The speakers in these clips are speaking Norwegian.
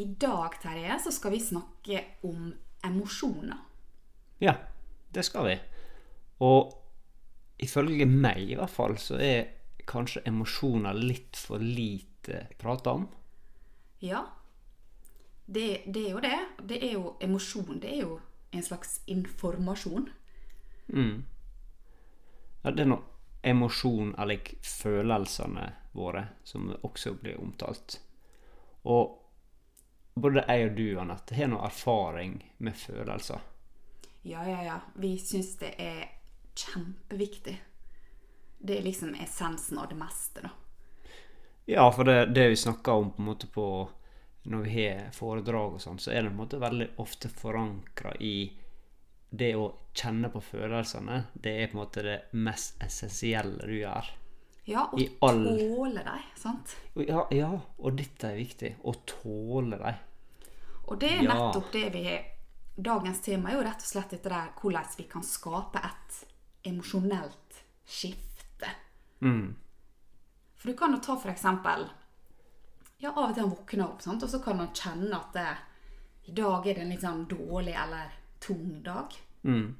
i dag, Terje, så skal vi snakke om emosjoner. Ja, det skal vi. Og ifølge meg i hvert fall, så er kanskje emosjoner litt for lite prata om. Ja, det, det er jo det. Det er jo emosjon. Det er jo en slags informasjon. Mm. Ja, det er noe emosjon, eller følelsene våre, som også blir omtalt. Og både jeg og du, Anette, har noe erfaring med følelser. Ja, ja, ja. Vi syns det er kjempeviktig. Det er liksom essensen av det meste, da. Ja, for det, det vi snakker om på en måte på når vi har foredrag og sånn, så er det på en måte veldig ofte forankra i det å kjenne på følelsene. Det er på en måte det mest essensielle du gjør. Ja, og all- tåle dem, sant? Ja, ja, og dette er viktig. Å tåle dem. Og det er nettopp det vi Dagens tema er jo rett og slett dette der hvordan vi kan skape et emosjonelt skifte. Mm. For du kan jo ta for eksempel Ja, av og til han våkner opp, sant? og så kan han kjenne at det, i dag er det en litt sånn dårlig eller tung dag. Mm.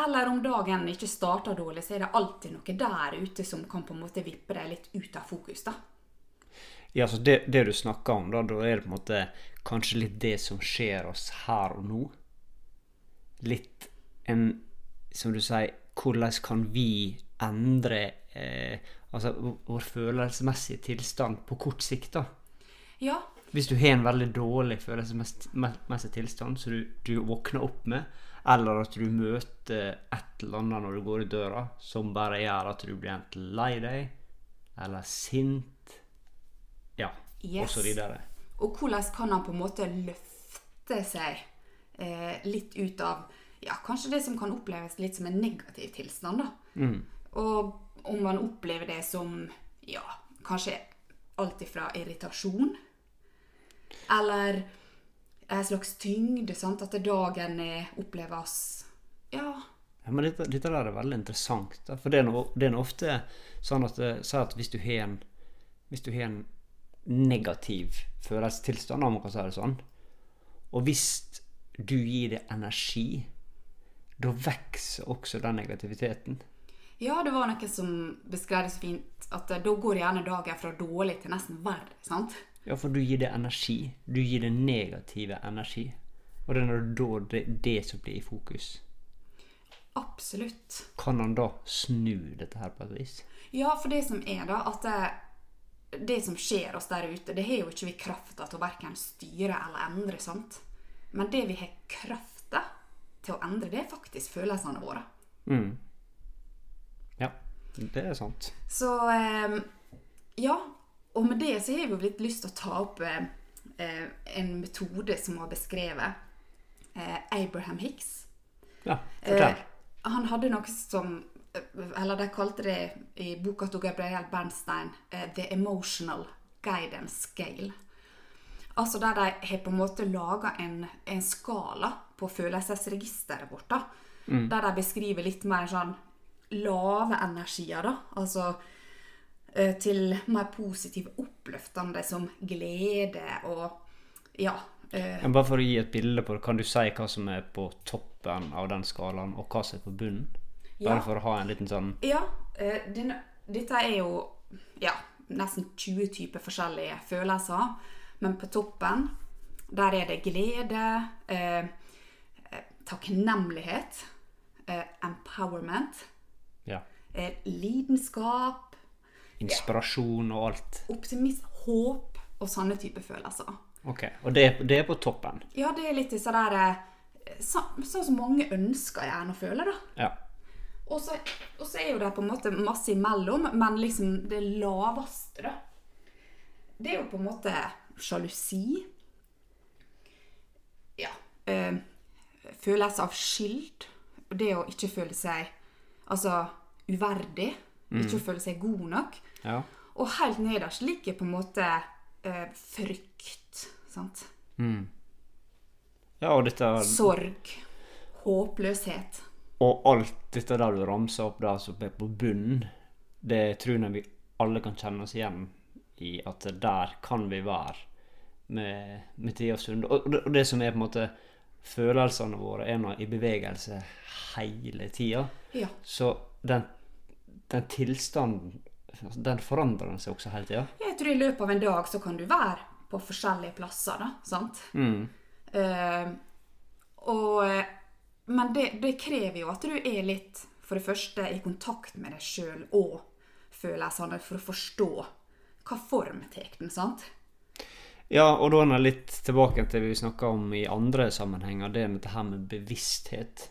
Eller om dagen ikke starter dårlig, så er det alltid noe der ute som kan på en måte vippe deg litt ut av fokus. da. Ja, så det, det du snakker om, da, da er det på en måte kanskje litt det som skjer oss her og nå. Litt en Som du sier, hvordan kan vi endre eh, altså vår- vår følelsesmessige tilstand på kort sikt, da? Ja, Hvis du har en veldig dårlig følelsesmessig tilstand som du, du våkner opp med, eller at du møter et eller annet når du går i døra som bare gjør at du blir enten lei deg eller sint, ja, Yes. og så videre. Og hvordan kan han på en måte løfte seg eh, litt ut av ja, kanskje det som kan oppleves litt som en negativ tilstand. da. Og om man opplever det som ja, kanskje alt ifra irritasjon eller en slags tyngde. sant? At dagen er, oppleves ja, Ja, men dette, dette der er veldig interessant. Da. For det er, no, det er no ofte sånn at, så at hvis du har en hvis du har en negativ følelsestilstand, om man kan si det sånn, og hvis du gir det energi, da vokser også den negativiteten. Ja, det var noen som beskrev det så fint at eh, da går gjerne dagen fra dårlig til nesten verre. sant? Ja, for du gir det energi. Du gir det negative energi. Og det er da det, det som blir i fokus. Absolutt. Kan han da snu dette her på et vis? Ja, for det som er da, at det, det som skjer oss der ute, det har jo ikke vi krafta til å verken styre eller endre, sant? Men det vi har krafta til å endre, det er faktisk følelsene våre. Mm. Ja, det er sant. Så eh, ja, og med det så har jeg jo litt lyst til å ta opp eh, en metode som var beskrevet eh, Abraham Hicks. Ja, fortell. Eh, han hadde noe som Eller de kalte det i boka til Gabriel Bernstein eh, The Emotional Guidance Scale. Altså der de har på en måte laga en, en skala på følelsesregisteret vårt. da. Der de beskriver litt mer sånn lave energier, da. Altså til mer positive, oppløftende som glede og ja. eh, Men bare for å gi et bilde på det, kan du si hva som er på toppen av den skalaen, og hva som er på bunnen? Bare Ja. for å ha en liten sånn Ja, eh, denne, dette er jo ja, nesten 20 typer forskjellige følelser. Men på toppen, der er det glede, eh, eh, takknemlighet, eh, empowerment, ja, eh, lidenskap, inspirasjon og alt. optimisme, håp og sånne type følelser. Ok, Og det, det er på toppen? Ja, det er litt disse der eh, så, Sånn som mange ønsker gjerne å føle, da. Ja. Og så, og så er jo det på en måte masse imellom, men liksom det laveste, da Det er jo på en måte sjalusi. Ja. Øh, følelse av skyld. Det å ikke føle seg altså uverdig. Ikke å føle seg god nok. ja. Og helt nederst ligger på en måte eh, frykt. Sant? Ja, og dette Sorg. Håpløshet. Og alt dette der du ramser opp der som er på bunnen, det tror jeg vi alle kan kjenne oss igjen i at der kan vi være med, med tida stund. Og, det- og det som er på en måte Følelsene våre er nå i bevegelse hele tida. Ja. Så den, den tilstanden altså, Den forandrer seg også hele tida. Jeg tror i løpet av en dag så kan du være på forskjellige plasser, da. Sant? Mm. Uh, og, eh, men det, det krever jo at du er litt, for det første, i kontakt med deg sjøl og følelsene for å forstå hva form tar den, sant? Ja, og da er det litt tilbake til det vi snakka om i andre sammenhenger, det med dette her med bevissthet.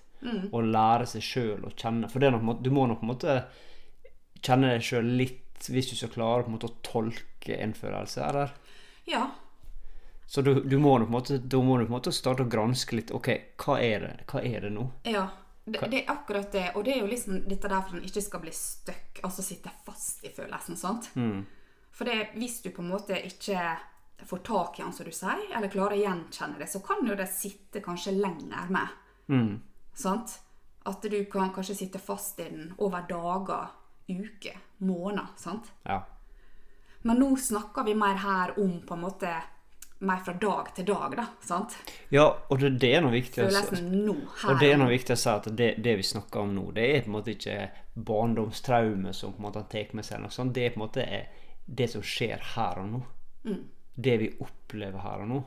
Å lære seg sjøl å kjenne. For det er nok, du må nok på en måte kjenne deg sjøl litt hvis du skal klare på en måte å tolke en følelse. Eller? Ja. Så du, du må på en måte, da må du på en måte starte å granske litt. Ok, hva er det, hva er det nå? Ja. Det, det er akkurat det. Og det er jo liksom dette der for en ikke skal bli stuck, altså sitte fast i følelsen. sant? For det, hvis du på en måte ikke får tak i den, som du sier, eller klarer å gjenkjenne det, så kan jo det sitte kanskje lenger med. Sant? At du kan kanskje sitte fast i den over dager, uker, måneder. sant? Ja. Men nå snakker vi mer her om på en måte mer fra dag til dag, da. sant? ja, og det, det er noe viktig å si. Og det er noe viktig å si at det, det vi snakker om nå, det er på en måte ikke barndomstraume som på en måte tar med seg. Noe sånt. Det er på en måte eh, det som skjer her og nå. Det vi opplever her og nå.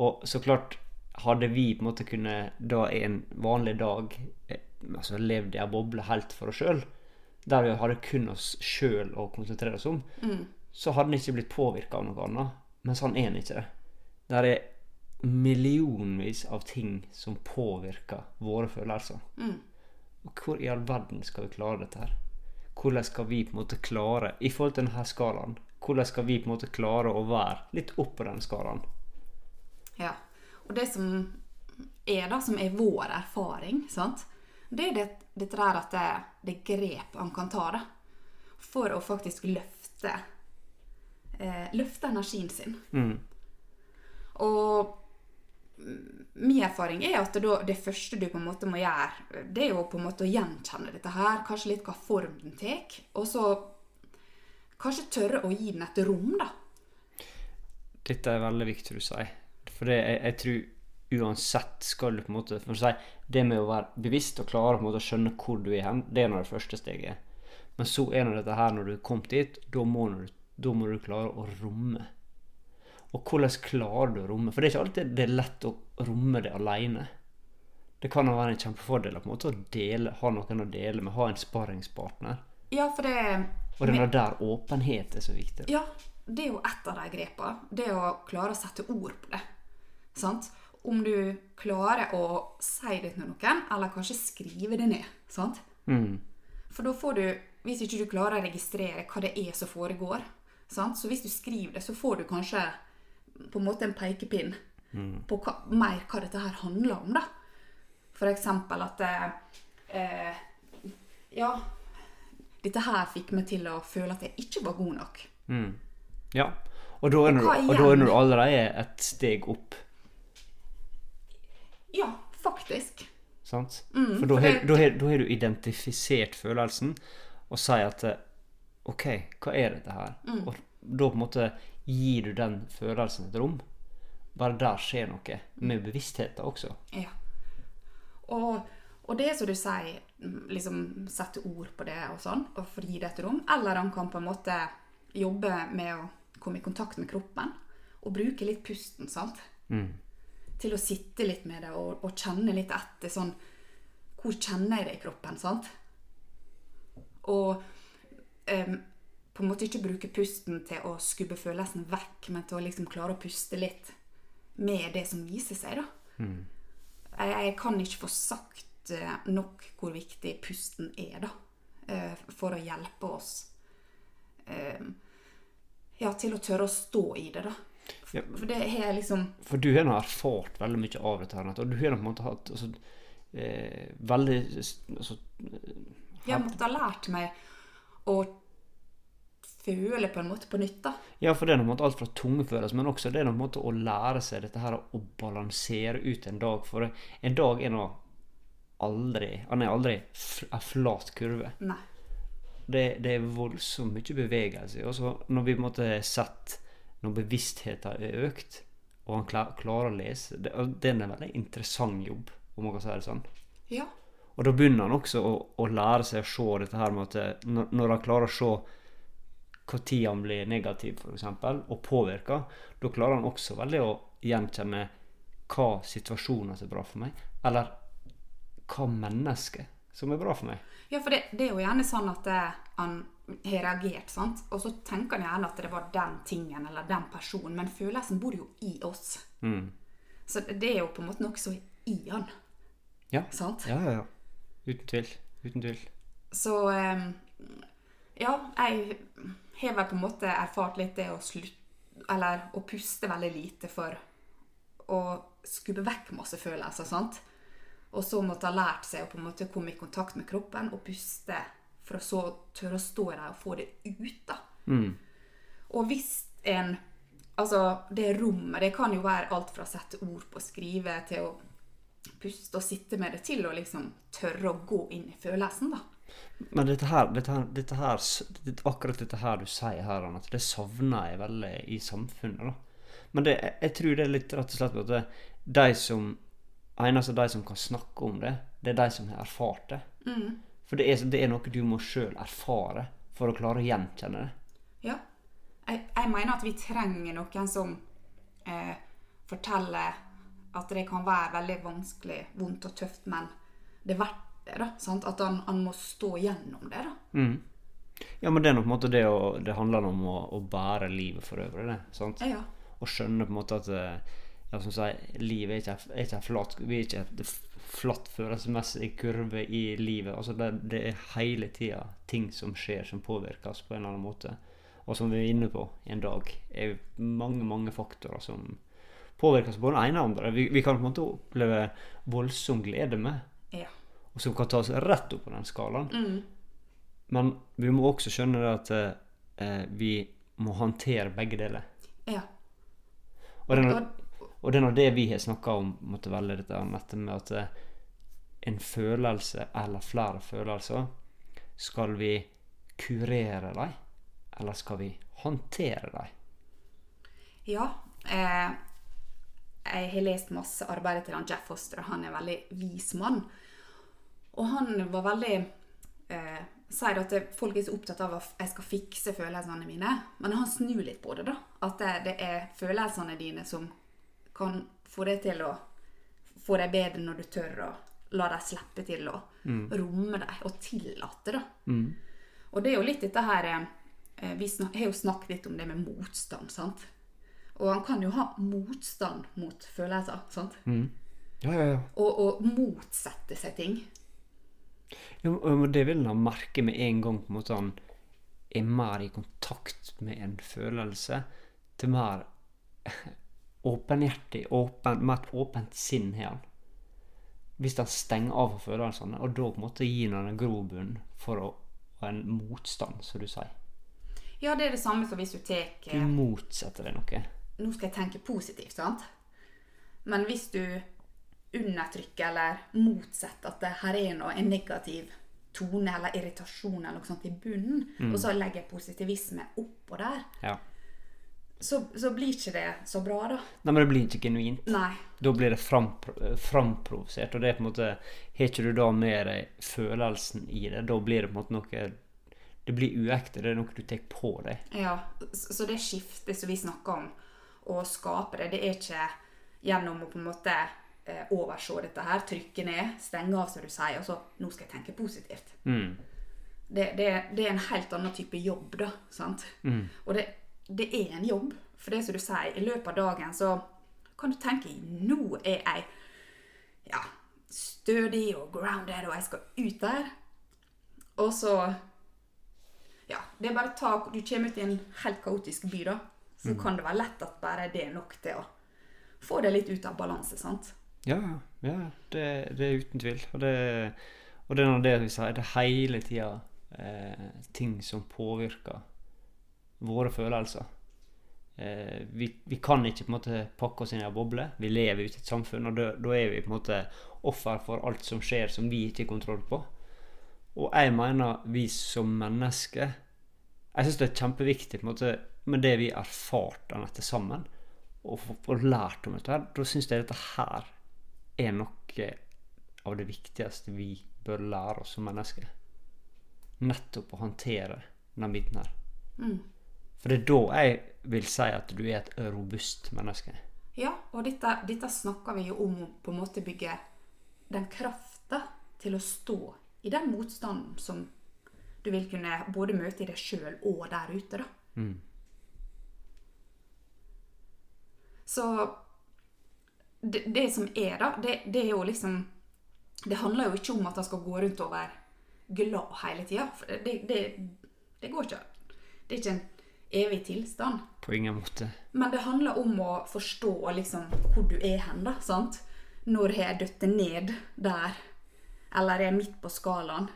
Og så klart, hadde vi på en måte kunne da en vanlig dag eh, altså levd i ei boble helt for oss sjøl, der vi hadde kun oss sjøl å konsentrere oss om, så hadde han ikke blitt påvirka av noe annet. Men sånn er ikke det. Det er millionvis av ting som påvirker våre følelser. Og hvor i all verden skal vi klare dette her? Hvordan skal vi på en måte klare, i forhold til denne skalaen, hvordan skal vi på en måte klare å være litt oppå på den skalaen? Ja. Og det som er da, som er vår erfaring, sant? Det er det, dette der at det, det grep han kan ta da, for å faktisk løfte eh, løfte energien sin. Og mm, min erfaring er at det første du på en måte må gjøre, det er jo på en måte å gjenkjenne dette her, kanskje litt hva form den tar, og så kanskje tørre å gi den et rom, da. Dette er veldig viktig du sier. For det, jeg, jeg tror uansett skal du på en måte for å si, Det med å være bevisst og klare på en måte å skjønne hvor du er hen, det er nå det første steget. Men så er nå dette her når du er kommet dit, da må, må du klare å romme. Og hvordan klarer du å romme? For det er ikke alltid det er lett å romme det alene. Det kan jo være en kjempefordel på en måte å dele, ha noen å dele med, ha en sparringspartner. Ja, for det Og det er der åpenhet er så viktig. Ja, det er jo ett av de grepene. Det å klare å sette ord på det. Sant? Om du klarer å si det til noen, eller kanskje skrive det ned. Sant? For da får du Hvis ikke du klarer å registrere hva det er som foregår, sant? så hvis du skriver det, så får du kanskje på en måte en pekepinn på hva, mer hva dette her handler om. da. For eksempel at eh, Ja, dette her fikk meg til å føle at jeg ikke var god nok. Ja. Og da er, du allerede et steg opp. Faktisk. Sant? Mm, for da har, du identifisert følelsen og sier at OK, hva er dette her? Mm. Og da på en måte gir du den følelsen et rom. Bare der skjer noe. Med bevisstheten også. Ja. Og, og det som du sier, mm, liksom sette ord på det og sånn, og få gi det et rom. Eller han kan på en måte jobbe med å komme i kontakt med kroppen. Og bruke litt pusten, sant. Til å sitte litt med det og, og kjenne litt etter sånn Hvor kjenner jeg det i kroppen, sant? Og um, på en måte ikke bruke pusten til å skubbe følelsen vekk, men til å liksom klare å puste litt med det som viser seg, da. Jeg, jeg kan ikke få sagt eh, nok hvor viktig pusten er, da. eh, For å hjelpe oss Um, ja, til å tørre å stå i det, da. Ja. For det har liksom For du har nå erfart veldig mye av dette her, og du har nå på en måte hatt altså, eh, veldig altså, Jeg måtte ha lært meg å føle på en måte på nytt, da. Ja, for det er på en måte alt fra tunge følelser, men også det er på en måte å lære seg dette her å balansere ut en dag. For en dag er nå aldri Han er aldri en flat kurve. Nei. Det, det er voldsomt mye bevegelse. Og så når vi på en måte har sett når bevisstheten er økt, og han klar, klarer å lese. Det, det er en veldig interessant jobb, om man kan si det sånn. Ja. Og da begynner han også å, å lære seg å se dette her med at eh, når, når han klarer å se når han blir negativ, f.eks., og påvirker, da klarer han også veldig å gjenkjenne hva situasjoner som er bra for meg, eller hva menneske som er bra for meg. Ja, for det, det er jo gjerne sånn at det, han har reagert, sant? og så tenker han gjerne at det var den tingen eller den personen, men følelsen bor jo i oss. Mm. Så det er jo på en måte noe som er i han. Ja. Sant? Ja, ja, ja. Uten tvil. Uten tvil. Så eh, ja, jeg har vel på en måte erfart litt det å slutte Eller å puste veldig lite for å skubbe vekk masse følelser. sant? Og så måtte ha lært seg å på en måte komme i kontakt med kroppen og puste for å så tørre å stå der og få det ut. da. Mm. Og hvis en Altså, det rommet, det kan jo være alt fra å sette ord på å skrive til å puste og sitte med det, til å liksom tørre å gå inn i følelsen, da. Men dette her, dette her, dette her akkurat dette her du sier her, at det savner jeg veldig i samfunnet. da. Men det, jeg, jeg tror det er litt rett og slett at det, de som eneste de som kan snakke om det, det er de som har erfart det. Mm. For det er, det er noe du må sjøl erfare for å klare å gjenkjenne det. Ja. Jeg, jeg mener at vi trenger noen som eh, forteller at det kan være veldig vanskelig, vondt og tøft, men det er verdt det. da, sant? At han, han må stå gjennom det. da. Mm. Ja, men det er nok på en måte det å, det handler om å, å bære livet for øvrig. det, sant? Ja. Og skjønne på en måte at eh, ja, som sier, livet er ikke, er ikke flat Vi er ikke flatt følelsesmessig kurve i livet. altså Det, det er hele tida ting som skjer som påvirker oss på en eller annen måte. Og som vi er inne på en dag, er mange mange faktorer som påvirker oss på den ene og andre. Vi, vi kan på en måte oppleve voldsom glede med, ja. og som kan ta oss rett opp på den skalaen. Mm. Men vi må også skjønne det at eh, vi må håndtere begge deler. ja. Og Og- og det er nå det vi har snakka om måtte velge dette nettet med at eh, en følelse eller flere følelser Skal vi kurere dem, eller skal vi håndtere dem? Ja. Eh, jeg har lest masse arbeid til han Jeff Foster, og han er en veldig vis mann. Og han var veldig eh, Sier at folk er så opptatt av at jeg skal fikse følelsene mine. Men han snur litt på det. da. At det, det er følelsene dine som kan få deg til å få deg bedre når du tør å la deg slippe til å romme deg og tillate. da. Og det er jo litt dette her eh, Vi snak, har jo snakket litt om det med motstand. sant? Og han kan jo ha motstand mot følelser. sant? Ja, ja, ja. Og, og motsette seg ting. ja men det vil han merke med en gang på en måte han er mer i kontakt med en følelse, til mer åpenhjertig, åpen, med et åpent sinn har han. Hvis han stenger av for følelsene, og da på en måte gir han en grobunn for å ha en motstand, som du sier. Ja, det er det samme som hvis du tar Du eh, motsetter deg noe. Nå skal jeg tenke positivt, sant? Men hvis du undertrykker eller motsetter at det her er noe, en negativ tone eller irritasjon eller noe sånt i bunnen, og så legger positivisme oppå der, Ja. Så, så blir ikke det så bra, da. Nei, men det blir ikke genuint. Nei. Da blir det frampro- framprovosert, og det er på en måte Har ikke du da med deg følelsen i det, da blir det på en måte noe Det blir uekte, det er noe du tar på deg. Ja, så så det skiftet som vi snakker om, å skape det, det er ikke gjennom å på en måte eh, overse dette her, trykke ned, stenge av, som du sier, og så nå skal jeg tenke positivt. Mm. Det, det, det er en helt annen type jobb, da. sant? Mm. Og det, det er en jobb. For det som du sier, i løpet av dagen så kan du tenke nå er jeg ja, stødig og grounded, og jeg skal ut der. Og så Ja, det er bare å ta Du kommer ut i en helt kaotisk by, da. Så kan det være lett at bare det er nok til å få det litt ut av balanse, sant? Ja, ja. Det, det er uten tvil. Og det, og det er nå det vi det er hele tida eh, ting som påvirker våre følelser. Eh, vi, vi kan ikke på en måte pakke oss inn i en boble. Vi lever ute i et samfunn, og da er vi på en måte offer for alt som skjer som vi ikke har kontroll på. Og jeg mener vi som mennesker Jeg syns det er kjempeviktig på en måte med det vi har erfart av dette sammen, og, få- og lært om dette, her, da syns jeg dette her er noe av det viktigste vi bør lære oss som mennesker. Nettopp å håndtere den biten her. Mm. For det er da jeg vil si at du er et robust menneske. Ja, og dette, dette snakker vi jo om å på en måte bygge den krafta til å stå i den motstanden som du vil kunne både møte i deg sjøl og der ute, da. Mm. Så det, det som er, da, det, det er jo liksom Det handler jo ikke om at han skal gå rundt og være glad hele tida. Det, det, det går ikke. Det er ikke en evig tilstand. På ingen måte. Men det handler om å forstå liksom hvor du er hen, da. sant? Når har jeg dødd ned der? Eller er jeg midt på skalaen?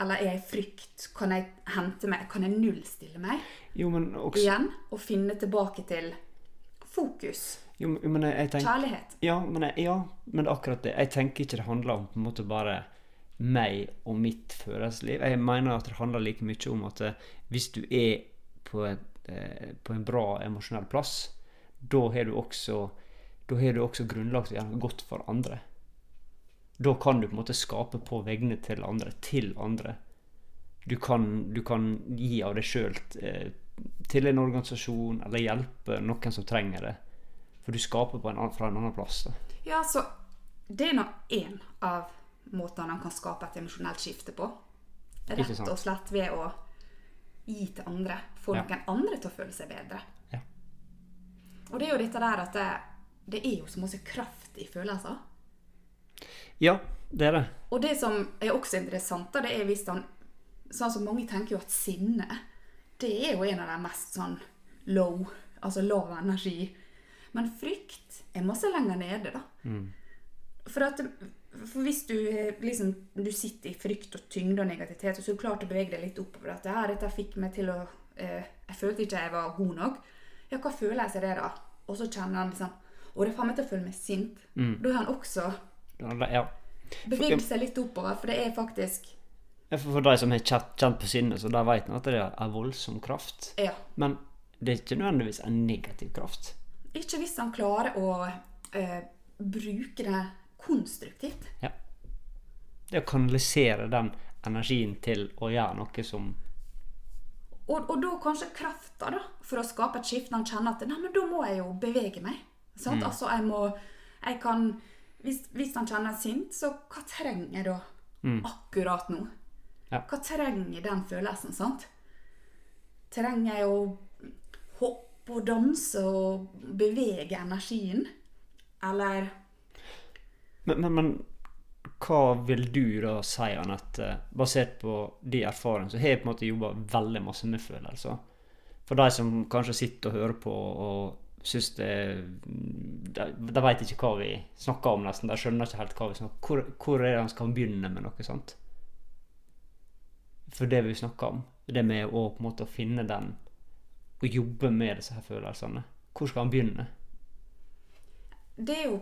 Eller er jeg i frykt? Kan jeg hente meg? Kan jeg nullstille meg Jo, men også igjen? Og finne tilbake til fokus? jo, men jeg, jeg tenker, Kjærlighet? ja, men jeg, ja, men akkurat det. Jeg tenker ikke det handler om på en måte bare meg og mitt følelsesliv. Jeg mener at det handler like mye om at eh, hvis du er på, et, eh, på en bra emosjonell plass, da har du også da har du også grunnlag til å gjøre noe godt for andre. Da kan du på en måte skape på vegne til andre, til andre. Du kan, du kan gi av deg sjøl eh, til en organisasjon, eller hjelpe noen som trenger det. For du skaper på en, fra en annen plass. Da. Ja, så det er nå én av måtene han kan skape et emosjonelt skifte på. Rett og slett ved å gi til andre. Få Ja. noen andre til å føle seg bedre. Ja. Og det er jo dette der at det, det er jo så masse kraft i følelser. ja, det er det. Og det som er også interessant, det er hvis han Sånn som mange tenker jo at sinne, det er jo en av de mest sånn low, altså lav energi. Men frykt er masse lenger nede, da. For, at, for hvis du liksom du sitter i frykt og tyngde og negativitet, og så er du klar til å bevege deg litt oppover at ja, dette fikk meg til å eh, Jeg følte ikke jeg var god nok. Ja, hva føler jeg seg det, da? Og så kjenner han liksom Og det får meg til å føle meg sint. Da har han også Ja. beveget seg litt oppover, for det er faktisk Ja, For, for de som har kjent, på sinnet, så de vet at det er voldsom kraft. Ja. Men det er ikke nødvendigvis en negativ kraft. Ikke hvis han klarer å eh, bruke det konstruktivt. Ja. Det å kanalisere den energien til å gjøre noe som Og, og da kanskje krafta da, for å skape et skifte. Han kjenner at nei, men da må jeg jo bevege meg. Sant? Altså, jeg må jeg kan, hvis, hvis han kjenner sint, så hva trenger jeg da akkurat nå? Ja. Hva trenger den følelsen? sant? Trenger jeg å hoppe og danse og bevege energien? Eller Men, men, men hva vil du da si, Anette, basert på de erfaringene, så har jeg på en måte jobba veldig masse med følelser. For de som kanskje sitter og hører på og syns det De, de veit ikke hva vi snakker om, nesten. De skjønner ikke helt hva vi snakker om. Hvor, hvor er det han skal begynne med noe sånt? For det vi snakker om, det med å på en måte finne den og jobbe med disse her følelsene. Hvor skal han begynne? det er jo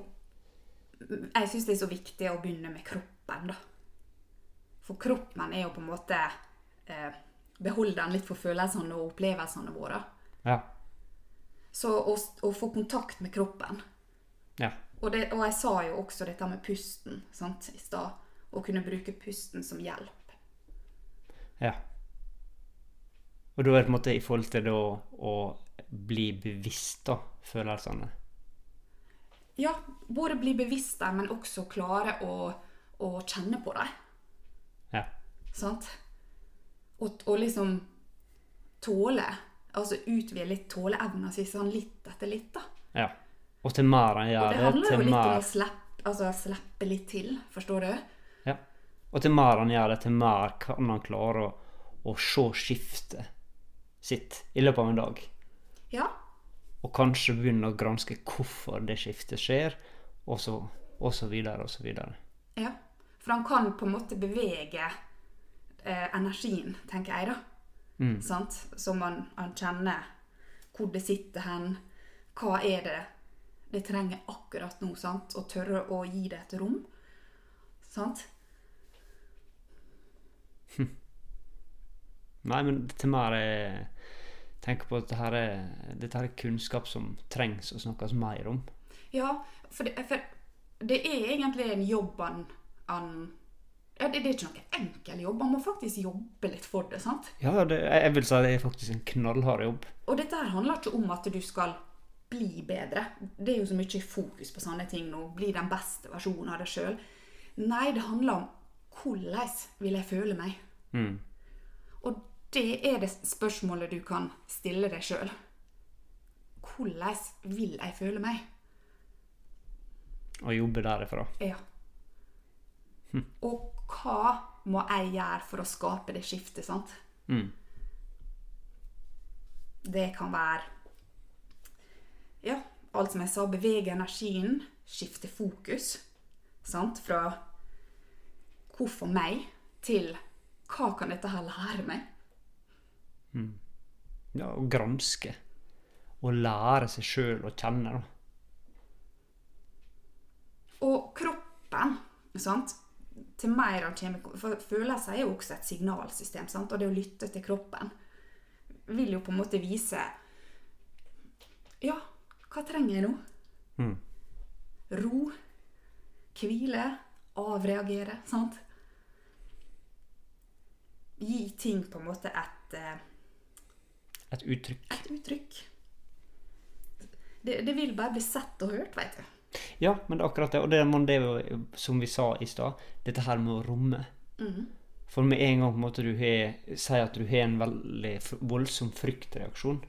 Jeg syns det er så viktig å begynne med kroppen, da. For kroppen er jo på en måte eh, beholderen litt for følelsene og opplevelsene våre. Ja. Så å, å få kontakt med kroppen Ja. og, det, og jeg sa jo også dette med pusten sant, i stad. Å kunne bruke pusten som hjelp. Ja. Og da er det på en måte i forhold til det å bli bevisst da, følelsene. Ja, både bli bevisst dem, men også klare å, å kjenne på dem. Ja. Sant? Og, og liksom tåle. Altså utvide litt tåleevna si sånn litt etter litt, da. ja. Og til mer han gjør det det, handler jo litt litt om å slippe, altså, slippe litt til, forstår du? ja. Og til mer han gjør det, til mer kan han klare å, å se skiftet sitt i løpet av en dag. Ja. Og kanskje begynne å granske hvorfor det skiftet skjer, og så, og så videre og så videre. ja. For han kan på en måte bevege eh, energien, tenker jeg, da. Mm. Sant? Så man, han kjenner hvor det sitter hen. Hva er det det trenger akkurat nå? sant? Og tørre å gi det et rom. Sant? Nei, men til mer er tenker på at dette her er, dette her er kunnskap som trengs å snakkes mer om. Ja, for det, for det er egentlig en jobb han, han ja, det, det er ikke noen enkel jobb. Man må faktisk jobbe litt for det. sant? Ja, det, jeg vil si det er faktisk en knallhard jobb. Og dette her handler ikke om at du skal bli bedre. Det er jo så mye fokus på sånne ting nå. Bli den beste versjonen av deg sjøl. Nei, det handler om hvordan vil jeg føle meg? Mm. Det er det spørsmålet du kan stille deg sjøl. Hvordan vil jeg føle meg? Og jobbe derifra. Ja. Og hva må jeg gjøre for å skape det skiftet, sant? Mm. Det kan være Ja, alt som jeg sa, bevege energien, skifte fokus. Sant? Fra hvorfor meg til hva kan dette her lære meg? Ja, å granske. Og lære seg sjøl å kjenne, da. Og kroppen, sant? Til mer av kommer For følelser er jo også et signalsystem, sant? Og det å lytte til kroppen vil jo på en måte vise Ja, hva trenger jeg nå? Mm. Ro, hvile, avreagere, sant? Gi ting på en måte et, eh, Et uttrykk. et uttrykk. Det, det vil bare bli sett og hørt, veit du. Ja, men det er akkurat det. Og det er man- det jo, som vi sa i stad, dette her med å romme. For med en gang på en måte du har, sier at du har en veldig voldsom fryktreaksjon,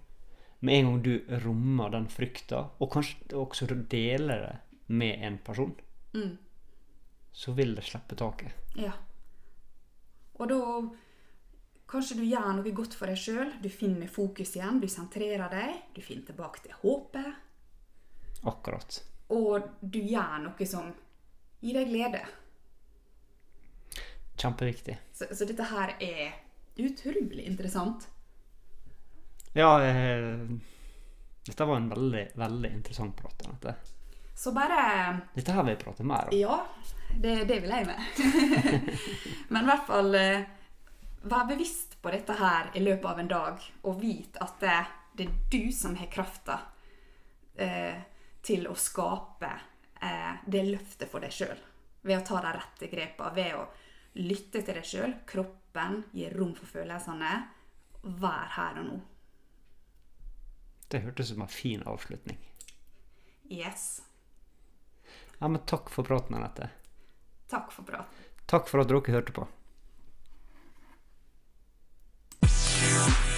med en gang du rommer den frykta, og kanskje også deler det med en person, så vil det slippe taket. Ja. Og da Kanskje du gjør noe godt for deg sjøl. Du finner fokus igjen, du sentrerer deg, du finner tilbake til håpet. Akkurat. Og du gjør noe som gir deg glede. Kjempeviktig. Så, så dette her er utrolig interessant. Ja, eh, dette var en veldig, veldig interessant prat. Dette. Så bare dette her vil jeg prate mer om. Ja, det, det vil jeg med. Men i hvert fall eh, vær bevisst på dette her i løpet av en dag, og vit at det, det er du som har krafta eh, til å skape eh, det løftet for deg sjøl. Ved å ta de rette grepa, ved å lytte til deg sjøl, kroppen, gi rom for følelsene. Vær her og nå. Det hørtes ut som en fin avslutning. Yes. Ja, men takk for praten, Anette. Takk for praten. Takk for at dere hørte på. Peace.